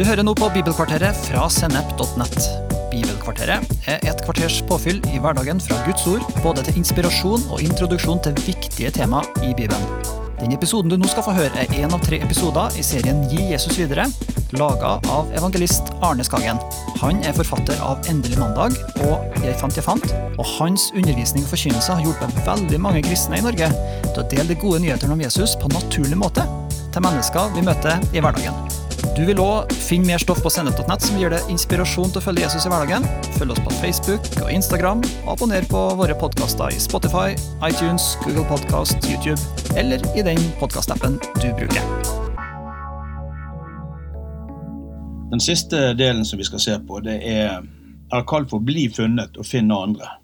Du hører nå på Bibelkvarteret fra sennep.nett. Bibelkvarteret er et kvarters påfyll i hverdagen fra Guds ord, både til inspirasjon og introduksjon til viktige tema i Bibelen. Den episoden du nå skal få høre, er én av tre episoder i serien Gi Jesus videre, laga av evangelist Arne Skagen. Han er forfatter av Endelig mandag og Jeg fant jeg fant, og hans undervisning og forkynnelse har hjulpet veldig mange kristne i Norge til å dele de gode nyhetene om Jesus på naturlig måte til mennesker vi møter i hverdagen. Du vil òg finne mer stoff på sennep.nett som gir deg inspirasjon til å følge Jesus i hverdagen. Følg oss på Facebook og Instagram, og abonner på våre podkaster i Spotify, iTunes, Google Podcast, YouTube eller i den podkastappen du bruker. Den siste delen som vi skal se på, det er, er kalt for 'bli funnet og finne andre'.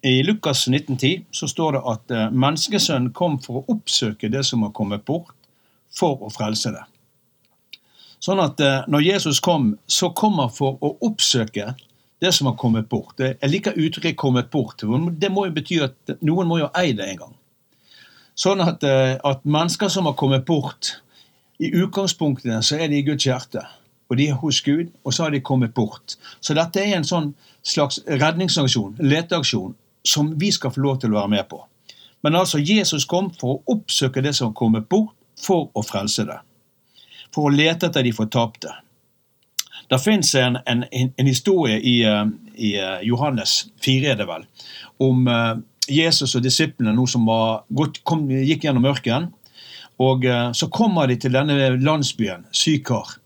I Lukas 1910 så står det at eh, menneskesønnen kom for å oppsøke det som har kommet bort, for å frelse det. Sånn at eh, når Jesus kom, så kom han for å oppsøke det som har kommet bort. Jeg liker uttrykket 'kommet bort'. Det må jo bety at noen må jo eie det en gang. Sånn at, eh, at mennesker som har kommet bort, i utgangspunktet så er de i Guds hjerte. Og de er hos Gud, og så har de kommet bort. Så dette er en sånn slags redningsaksjon, leteaksjon, som vi skal få lov til å være med på. Men altså, Jesus kom for å oppsøke det som har kommet bort, for å frelse det. For å lete etter de fortapte. Det fins en, en, en, historie i, eh, i, eh, Johannes 4, er det vel, om eh, Jesus og disiplene nå som gått, kom, gikk gjennom ørkenen. Og Så kommer de til denne landsbyen, Sykar.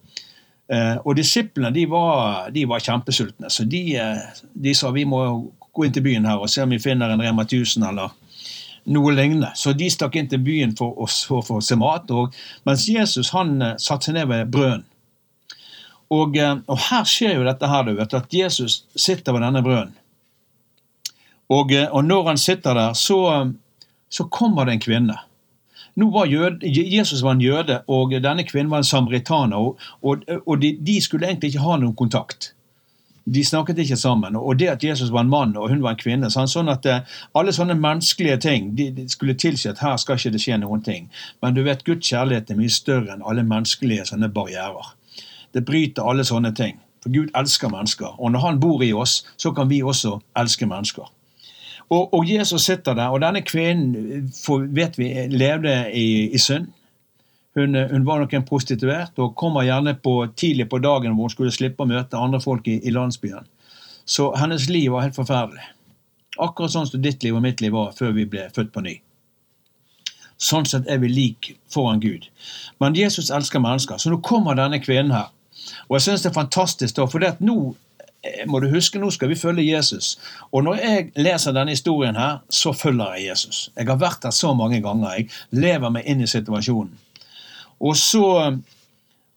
Og Disiplene de var, de var kjempesultne, så de, de, sa vi må gå inn til byen her og se om vi finner en Rema 1000 eller noe lignende. Så de stakk inn til byen for å få se mat. Og, mens Jesus han eh, satte seg ned ved brønnen. Og, eh, og, her skjer jo dette her, du vet, at Jesus sitter ved denne brønnen. Og, eh, og, når han sitter der, så, så kommer det en kvinne. Nå var jød, Jesus var en jøde, og denne kvinnen var en samaritaner. Og, og de, de, skulle egentlig ikke ha noen kontakt de snakket ikke sammen. Og det at Jesus var en mann og hun var en kvinne sånn at eh, Alle sånne menneskelige ting de, skulle tilsi at her skal ikke det skje noen ting. Men du vet, Guds kjærlighet er mye større enn alle menneskelige sånne barrierer. Det bryter alle sånne ting. For Gud elsker mennesker. Og når Han bor i oss, så kan vi også elske mennesker. Og, og Jesus sitter der, og denne kvinnen for, vet vi levde i, i synd. Hun, hun, var nok en prostituert og kommer gjerne på, tidlig på dagen hvor hun skulle slippe å møte andre folk i, i, landsbyen. Så hennes liv var helt forferdelig. Akkurat sånn som ditt liv og mitt liv var før vi ble født på ny. Sånn sett er vi lik foran Gud. Men Jesus elsker mennesker, så nå kommer denne kvinnen her. Og jeg syns det er fantastisk, da, for nå eh, må du huske, nå skal vi følge Jesus. Og når jeg leser denne historien her, så følger jeg Jesus. Jeg har vært der så mange ganger. Jeg lever meg inn i situasjonen. Og så,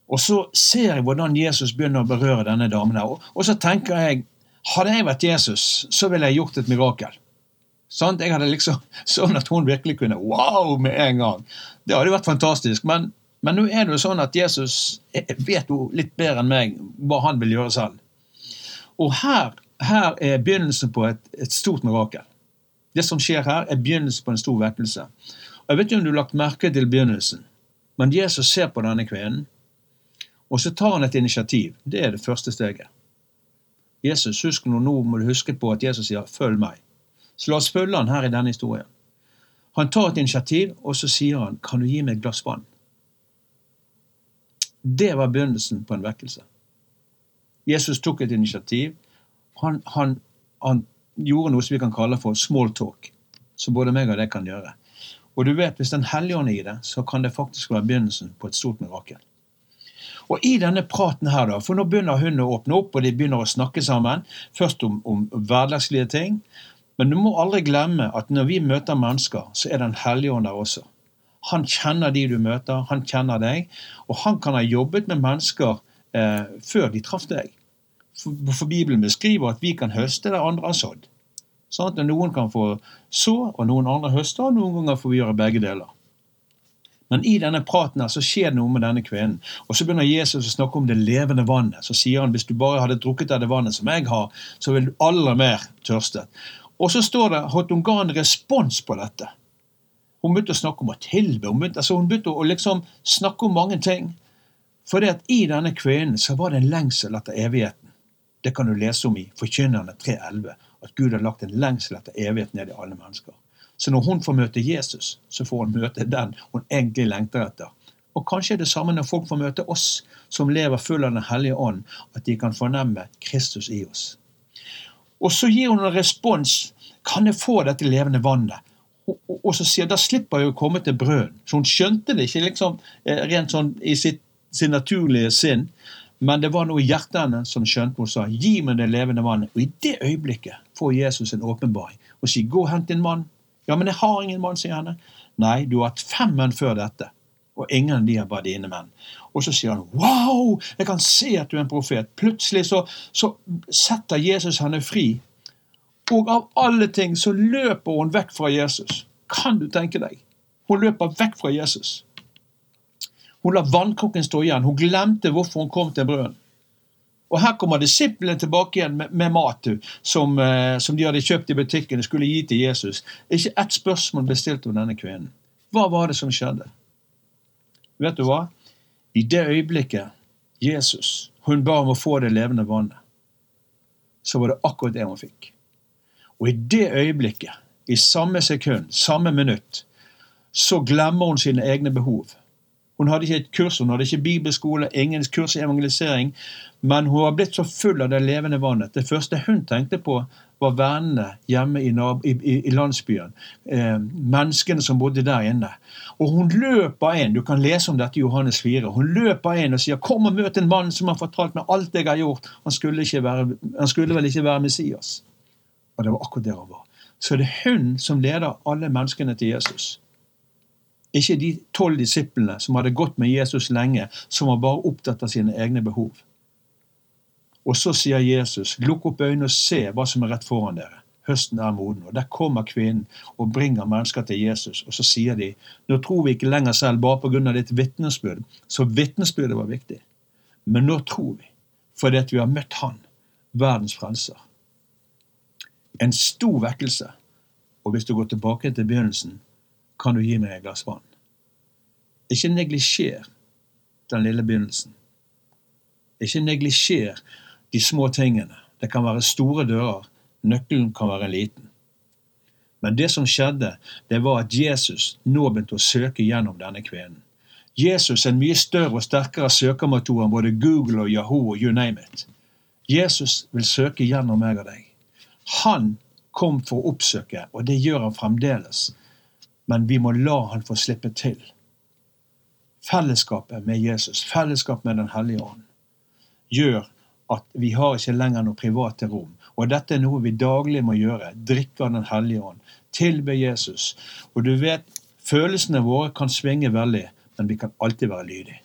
og så ser jeg hvordan Jesus begynner å berøre denne damen. her. Og så tenker jeg hadde jeg vært Jesus, så ville jeg gjort et mirakel. Sånn, jeg hadde liksom, Sånn at hun virkelig kunne wow med en gang. Det hadde vært fantastisk. Men, men nå er det jo sånn at Jesus vet jo litt bedre enn meg hva han vil gjøre selv. Og her, her er begynnelsen på et, et, stort mirakel. Det som skjer her, er begynnelsen på en stor vekkelse. Og Jeg vet ikke om du har lagt merke til begynnelsen. Men Jesus ser på denne kvinnen, og så tar han et initiativ. Det er det første steget. Jesus, husk nå, nå må du huske på at Jesus sier 'følg meg'. Så la oss følge han her i denne historien. Han tar et initiativ, og så sier han 'kan du gi meg et glass vann'? Det var begynnelsen på en vekkelse. Jesus tok et initiativ. Han, han, han gjorde noe som vi kan kalle for small talk, som både meg og deg kan gjøre. Og du vet, hvis Den hellige ånd er i det, så kan det faktisk være begynnelsen på et stort mirakel. Og i denne praten her, da, for nå begynner hun å åpne opp, og de begynner å snakke sammen. Først om, om hverdagslige ting. Men du må aldri glemme at når vi møter mennesker, så er Den hellige ånd der også. Han kjenner de du møter, han kjenner deg, og han kan ha jobbet med mennesker eh, før de traff deg. For, for Bibelen beskriver at vi kan høste der andre har sådd. Sånn at noen kan få så, og noen andre høster, og noen ganger får vi gjøre begge deler. Men i denne praten her så skjer det noe med denne kvinnen. Og så begynner Jesus å snakke om det levende vannet. Så sier han hvis du bare hadde drukket av det vannet som jeg har, så ville du aller mer tørstet. Og så står det at hun ga en respons på dette. Hun begynte å snakke om å tilbe. Hun begynte, altså hun begynte å liksom snakke om mange ting. For det at i denne kvinnen så var det en lengsel etter evigheten. Det kan du lese om i Forkynnerne 3.11, at Gud har lagt en lengsel etter evighet ned i alle mennesker. Så når hun får møte Jesus, så får hun møte den hun egentlig lengter etter. Og kanskje er det samme når folk får møte oss som lever full av Den hellige ånd, at de kan fornemme Kristus i oss. Og så gir hun en respons. Kan jeg få dette levende vannet? Og, så sier Da slipper jeg å komme til brønnen. Så hun skjønte det ikke liksom eh, rent sånn i sitt, sin naturlige sinn. Men det var noe i hjertet henne som skjønte hun sa, 'Gi meg det levende vannet'. Og i det øyeblikket får Jesus en åpenbaring og sier, 'Gå og hent din mann'. 'Ja, men jeg har ingen mann', sier henne. 'Nei, du har hatt fem menn før dette, og ingen av de er bare dine menn'. Og så sier han, 'Wow, jeg kan se at du er en profet'. Plutselig så, så setter Jesus henne fri. Og av alle ting så løper hun vekk fra Jesus. Kan du tenke deg? Hun løper vekk fra Jesus. Hun la vannkrukken stå igjen. Hun glemte hvorfor hun kom til brønnen. Og her kommer disiplene tilbake igjen med, med mat som, eh, som, de hadde kjøpt i butikken og skulle gi til Jesus. Ikke ett spørsmål ble stilt om denne kvinnen. Hva var det som skjedde? Vet du hva? I det øyeblikket Jesus hun ba om å få det levende vannet, så var det akkurat det hun fikk. Og i det øyeblikket, i samme sekund, samme minutt, så glemmer hun sine egne behov. Hun hadde ikke et kurs, hun hadde ikke bibelskole, ingen kurs i evangelisering, men hun var blitt så full av det levende vannet. Det første hun tenkte på, var vennene hjemme i, i, i landsbyen. Eh, menneskene som bodde der inne. Og hun løper inn, du kan lese om dette i Johannes 4. Hun løper inn og sier 'Kom og møt en mann som har fortalt meg alt jeg har gjort'. Han skulle, være, han skulle vel ikke være Messias? Og det var akkurat der hun var. Så det er hun som leder alle menneskene til Jesus. Ikke de tolv disiplene som hadde gått med Jesus lenge, som var bare opptatt av sine egne behov. Og så sier Jesus, lukk opp øynene og se hva som er rett foran dere. Høsten er moden. Og der kommer kvinnen og bringer mennesker til Jesus. Og så sier de, nå tror vi ikke lenger selv bare pga. ditt vitnesbyrd. Så vitnesbyrdet var viktig. Men nå tror vi, fordi at vi har møtt Han, verdens frelser. En stor vekkelse. Og hvis du går tilbake til begynnelsen, kan du gi meg et glass vann. Ikke neglisjer den lille begynnelsen. Ikke neglisjer de små tingene. Det kan være store dører. Nøkkelen kan være liten. Men det som skjedde, det var at Jesus nå begynte å søke gjennom denne kvinnen. Jesus er en mye større og sterkere søkermotor enn både Google og Yahoo og you name it. Jesus vil søke gjennom meg og deg. Han kom for å oppsøke, og det gjør han fremdeles men vi må la han få slippe til. Fellesskapet med Jesus, fellesskap med Den hellige ånd, gjør at vi har ikke lenger noe private rom. Og dette er noe vi daglig må gjøre. Drikke av Den hellige ånd. Tilbe Jesus. Og du vet, følelsene våre kan svinge veldig, men vi kan alltid være lydige.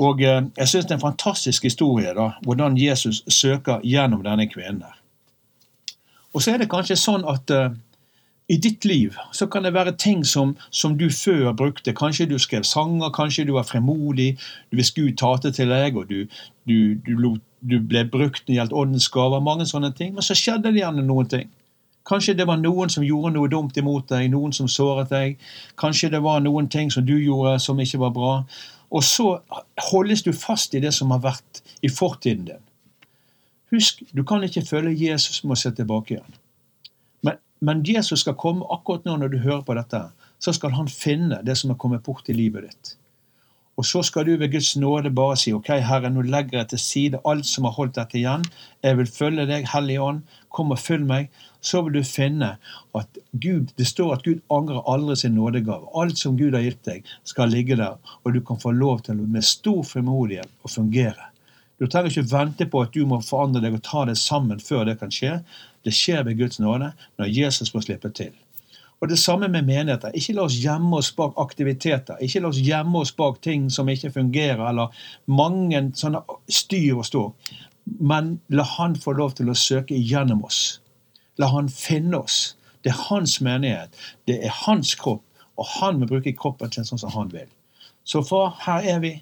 Og eh, jeg syns det er en fantastisk historie, da, hvordan Jesus søker gjennom denne kvinnen. der. Og så er det kanskje sånn at eh, i ditt liv så kan det være ting som, som, du før brukte. Kanskje du skrev sanger, kanskje du var fremodig, hvis Gud talte til deg, og du, du, du, du ble brukt når det gjaldt åndens gaver. Mange sånne ting. Men så skjedde det gjerne noen ting. Kanskje det var noen som gjorde noe dumt imot deg, noen som såret deg. Kanskje det var noen ting som du gjorde som ikke var bra. Og så holdes du fast i det som har vært i fortiden din. Husk, du kan ikke følge Jesus med å se tilbake igjen. Men Jesus skal komme akkurat nå når du hører på dette. Så skal han finne det som har kommet bort i livet ditt. Og så skal du ved Guds nåde bare si ok, Herre, nå legger jeg til side alt som har holdt dette igjen. Jeg vil følge deg, Hellige Ånd. Kom og følg meg. Så vil du finne at Gud, det står at Gud angrer aldri sin nådegave. Alt som Gud har gitt deg, skal ligge der, og du kan få lov til med stor frimodighet å fungere. Du trenger ikke vente på at du må forandre deg og ta det sammen før det kan skje. Det skjer ved Guds nåde når Jesus får slippe til. Og Det samme med menigheter. Ikke la oss gjemme oss bak aktiviteter. Ikke la oss gjemme oss bak ting som ikke fungerer, eller mange sånne styr og stå. Men la Han få lov til å søke gjennom oss. La Han finne oss. Det er hans menighet. Det er hans kropp, og han vil bruke kroppen til sånn som han vil. Så far, her er vi.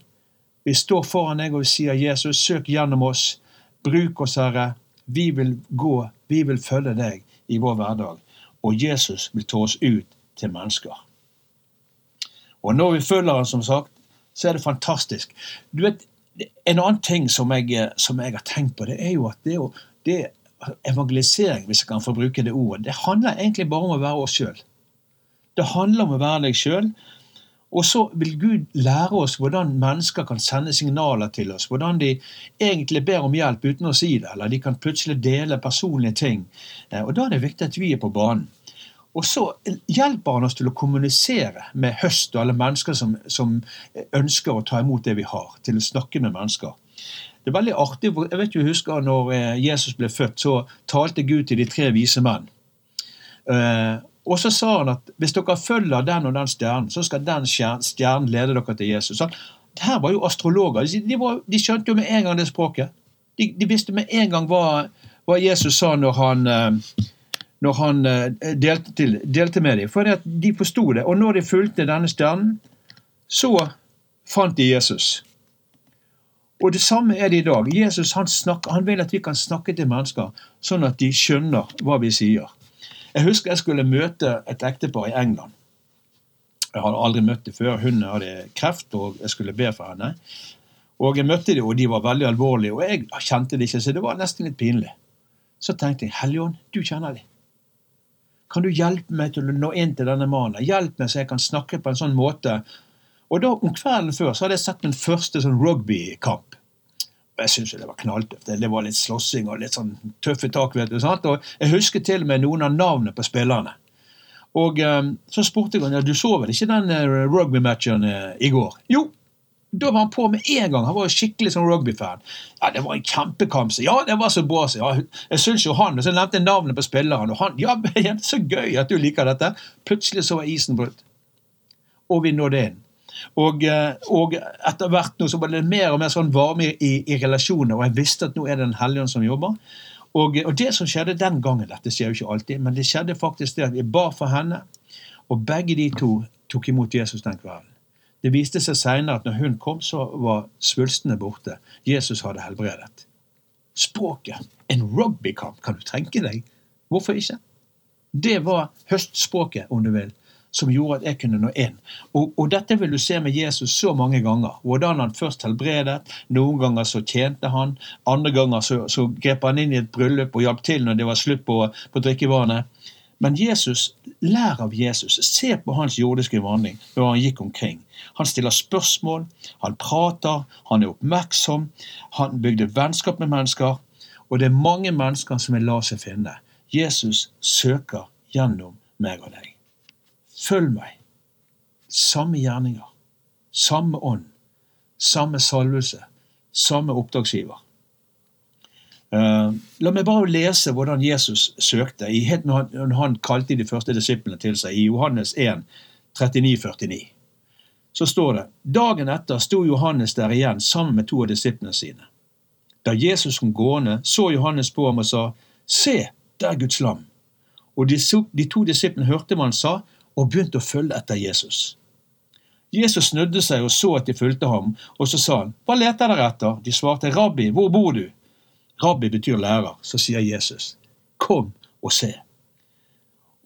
Vi står foran deg og vi sier, 'Jesus, søk gjennom oss. Bruk oss, Herre. Vi vil gå, vi vil følge deg i vår hverdag. Og Jesus vil ta oss ut til mennesker. Og når vi følger han, som sagt, så er det fantastisk. Du vet, En annen ting som jeg, som jeg har tenkt på, det er jo at det, det evangelisering, hvis jeg kan få bruke det ordet, det handler egentlig bare om å være oss sjøl. Det handler om å være deg sjøl. Og så vil Gud lære oss hvordan mennesker kan sende signaler til oss. Hvordan de egentlig ber om hjelp uten å si det, eller de kan plutselig dele personlige ting. Eh, og Da er det viktig at vi er på banen. Og så hjelper han oss til å kommunisere med høst og alle mennesker som, som, ønsker å ta imot det vi har, til å snakke med mennesker. Det er veldig artig, jeg vet jo, husker når eh, Jesus ble født, så talte Gud til de tre vise menn. Og så sa han at hvis dere følger den og den stjernen, så skal den stjernen lede dere til Jesus. Så her var jo astrologer. De, var, de, skjønte jo med en gang det språket. De, de visste med en gang hva, hva Jesus sa når han eh, når han eh, delte, til, delte med dem. For de forsto det. Og når de fulgte denne stjernen, så fant de Jesus. Og det samme er det i dag. Jesus han, snakker, han vil at vi kan snakke til mennesker sånn at de skjønner hva vi sier. Jeg husker jeg skulle møte et ektepar i England. Jeg hadde aldri møtt dem før. Hun hadde kreft, og jeg skulle be for henne. Og Jeg møtte dem, og de var veldig alvorlige, og jeg kjente det ikke, så det var nesten litt pinlig. Så tenkte jeg Helligånd, du kjenner dem. Kan du hjelpe meg til å nå inn til denne mannen? Hjelp meg så jeg kan snakke på en sånn måte. Og da, Om kvelden før så hadde jeg sett min første sånn rugbykamp. Jeg syns det var knalltøft. Det var litt slåssing og litt sånn tøffe tak. vet du, sant? Og Jeg husker til og med noen av navnene på spillerne. Og um, Så spurte jeg om ja, du så vel ikke den rugby-matchen uh, i går. Jo, da var han på med en gang. Han var jo skikkelig sånn rugbyfan. Ja, Det var en kjempekamp. Ja, det var så bra. Så. Ja, jeg syns jo han, og Så nevnte jeg navnet på spilleren. og han, ja, Så gøy at du liker dette. Plutselig så var isen brutt. Og vi nådde inn. Og, eh, og, etter hvert nå så ble det mer og mer sånn varme i, i relasjoner, og jeg visste at nå er det en hellige som jobber. Og, og, det som skjedde den gangen, dette skjer jo ikke alltid, men det skjedde faktisk det at vi ba for henne, og begge de to tok imot Jesus den kvelden. Det viste seg seinere at når hun kom, så var svulstene borte. Jesus hadde helbredet. Språket. En rugbykamp, kan du tenke deg? Hvorfor ikke? Det var høstspråket, om du vil, som gjorde at jeg kunne nå inn. Og, og, dette vil du se med Jesus så mange ganger. Hvordan han først helbredet. Noen ganger så tjente han. Andre ganger så, så grep han inn i et bryllup og hjalp til når det var slutt på, på drikkevannet. Men Jesus, lær av Jesus. Se på hans jordiske vandring når han gikk omkring. Han stiller spørsmål, han prater, han er oppmerksom. Han bygde vennskap med mennesker. Og det er mange mennesker som vil la seg finne. Jesus søker gjennom meg og deg. Følg meg. Samme gjerninger. Samme ånd. Samme salvelse. Samme oppdragsgiver. Uh, la meg bare lese hvordan Jesus søkte i, når, han, når han kalte de første disiplene til seg. I Johannes 1, 39-49. Så står det Dagen etter sto Johannes der igjen sammen med to av disiplene sine. Da Jesus kom gående, så Johannes på ham og sa, Se, det er Guds lam. Og de, de to disiplene hørte hva han sa, og begynte å følge etter Jesus. Jesus snudde seg og så at de fulgte ham, og så sa han, Hva leter dere etter? De svarte, Rabbi, hvor bor du? Rabbi betyr lærer. Så sier Jesus, kom og se.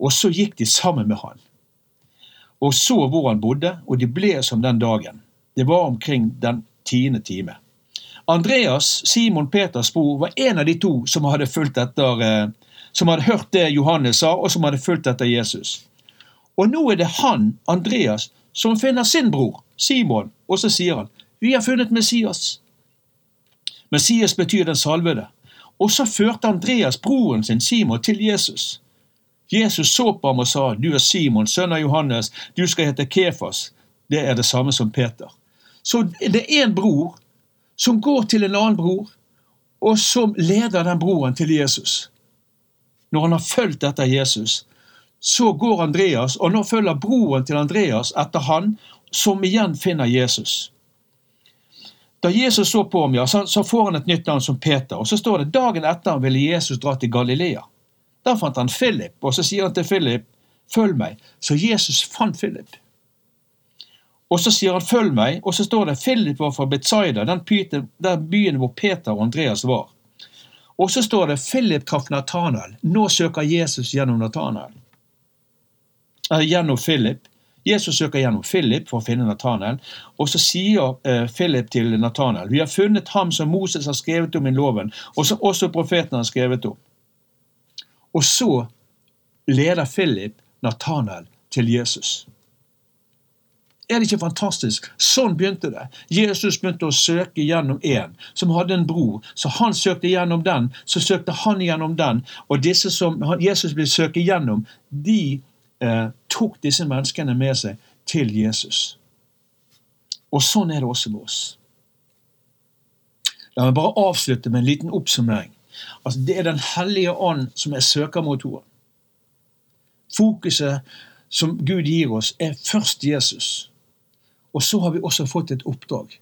Og så gikk de sammen med han. Og så hvor han bodde, og de ble som den dagen. Det var omkring den tiende time. Andreas, Simon Peters bror, var en av de to som hadde etter, eh, som hadde hørt det Johannes sa, og som hadde fulgt etter Jesus. Og nå er det han, Andreas, som finner sin bror, Simon, og så sier han, vi har funnet Messias. Messias betyr den salvede. Og så førte Andreas broren sin Simon til Jesus. Jesus så på ham og sa, Du er Simon, sønn av Johannes, du skal hete Kefas. Det er det samme som Peter. Så det er en bror som går til en annen bror, og som leder den broren til Jesus. Når han har fulgt etter Jesus, så går Andreas, og nå følger broren til Andreas etter han, som igjen finner Jesus. Da Jesus så på ham, ja, så, får han et nytt navn som Peter. Og så står det dagen etter ville Jesus dra til Galilea. Da fant han Philip, og så sier han til Philip, følg meg. Så Jesus fant Philip. Og så sier han 'følg meg', og så står det Philip var fra Betzaida, den, den byen hvor Peter og Andreas var. Og så står det Philip traff Nathanael. Nå søker Jesus gjennom Nathanael. Eh, gjennom Philip. Jesus søker gjennom Philip for å finne Nathanael, og så sier eh, Philip til Nathanael vi har funnet ham som Moses har skrevet om i loven, og som også profeten har skrevet om. Og så leder Philip Nathanael til Jesus. Er det ikke fantastisk? Sånn begynte det. Jesus begynte å søke gjennom en som hadde en bror. Så han søkte gjennom den, så søkte han gjennom den. Og disse som Jesus ble søke gjennom, de eh, tok disse menneskene med seg til Jesus. Og sånn er det også med oss. La meg bare avslutte med en liten oppsummering. Altså, det er Den hellige ånd som er søkermotoren. Fokuset som Gud gir oss, er først Jesus. Og så har vi også fått et oppdrag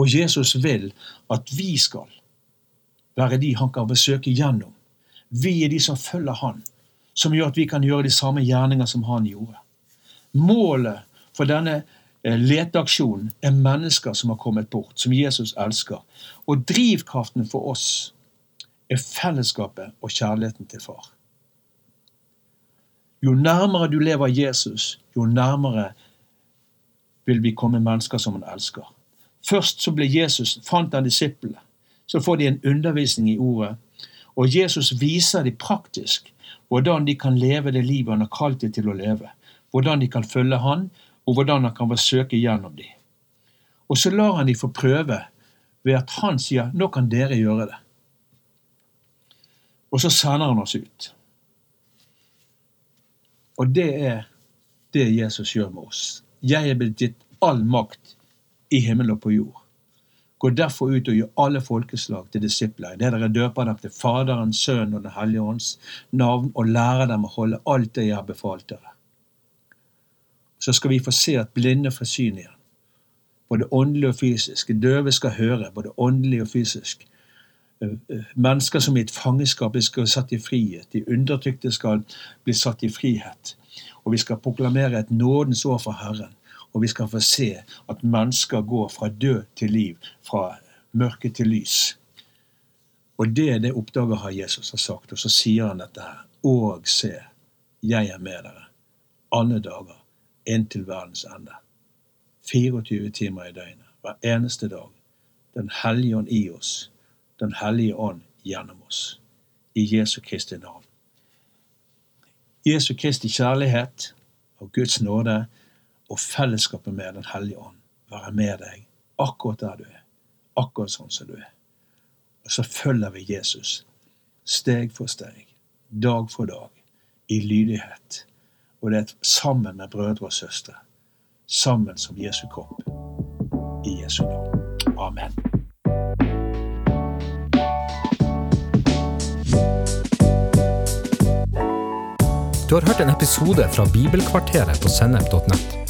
og Jesus vil at vi skal være de han kan besøke gjennom. Vi er de som følger han, som gjør at vi kan gjøre de samme gjerninger som han gjorde. Målet for denne eh, leteaksjonen er mennesker som har kommet bort, som Jesus elsker. Og drivkraften for oss er fellesskapet og kjærligheten til far. Jo nærmere du lever Jesus, jo nærmere vil vi komme mennesker som han elsker. Først så ble Jesus, fant han disiplene. Så får de en undervisning i ordet. Og Jesus viser dem praktisk hvordan de kan leve det livet han har kalt dem til å leve. Hvordan de kan følge han, og hvordan han kan søke gjennom dem. Og så lar han dem få prøve ved at han sier 'nå kan dere gjøre det'. Og så sender han oss ut. Og det er det Jesus gjør med oss. Jeg er blitt gitt all makt i himmel og på jord. Gå derfor ut og gjør alle folkeslag til disipler. Det dere døper dem til Faderen, Sønnen og Den hellige ånds navn, og lærer dem å holde alt det jeg har befalt dere. Så skal vi få se at blinde får syn igjen. Både åndelig og fysisk. Døve skal høre, både åndelig og fysisk. Eh, eh, mennesker som i et fangenskap skal bli satt i frihet. De undertrykte skal bli satt i frihet. Og vi skal proklamere et nådens år for Herren. Og vi skal få se at mennesker går fra død til liv, fra mørke til lys. Og det er det oppdager har Jesus har sagt. Og så sier han dette her. Og se, jeg er med dere alle dager inntil verdens ende. 24 timer i døgnet, hver eneste dag. Den hellige ånd i oss. Den hellige ånd gjennom oss. I Jesu Kristi navn. Jesu Kristi kjærlighet og Guds nåde og fellesskapet med Den hellige ånd være med deg akkurat der du er, akkurat sånn som du er. Og så følger vi Jesus steg for steg, dag for dag, i lydighet. Og det er sammen med brødre og søstre, sammen som Jesu kropp, i Jesu navn. Amen. Du har hørt en episode fra Bibelkvarteret på sennep.nett.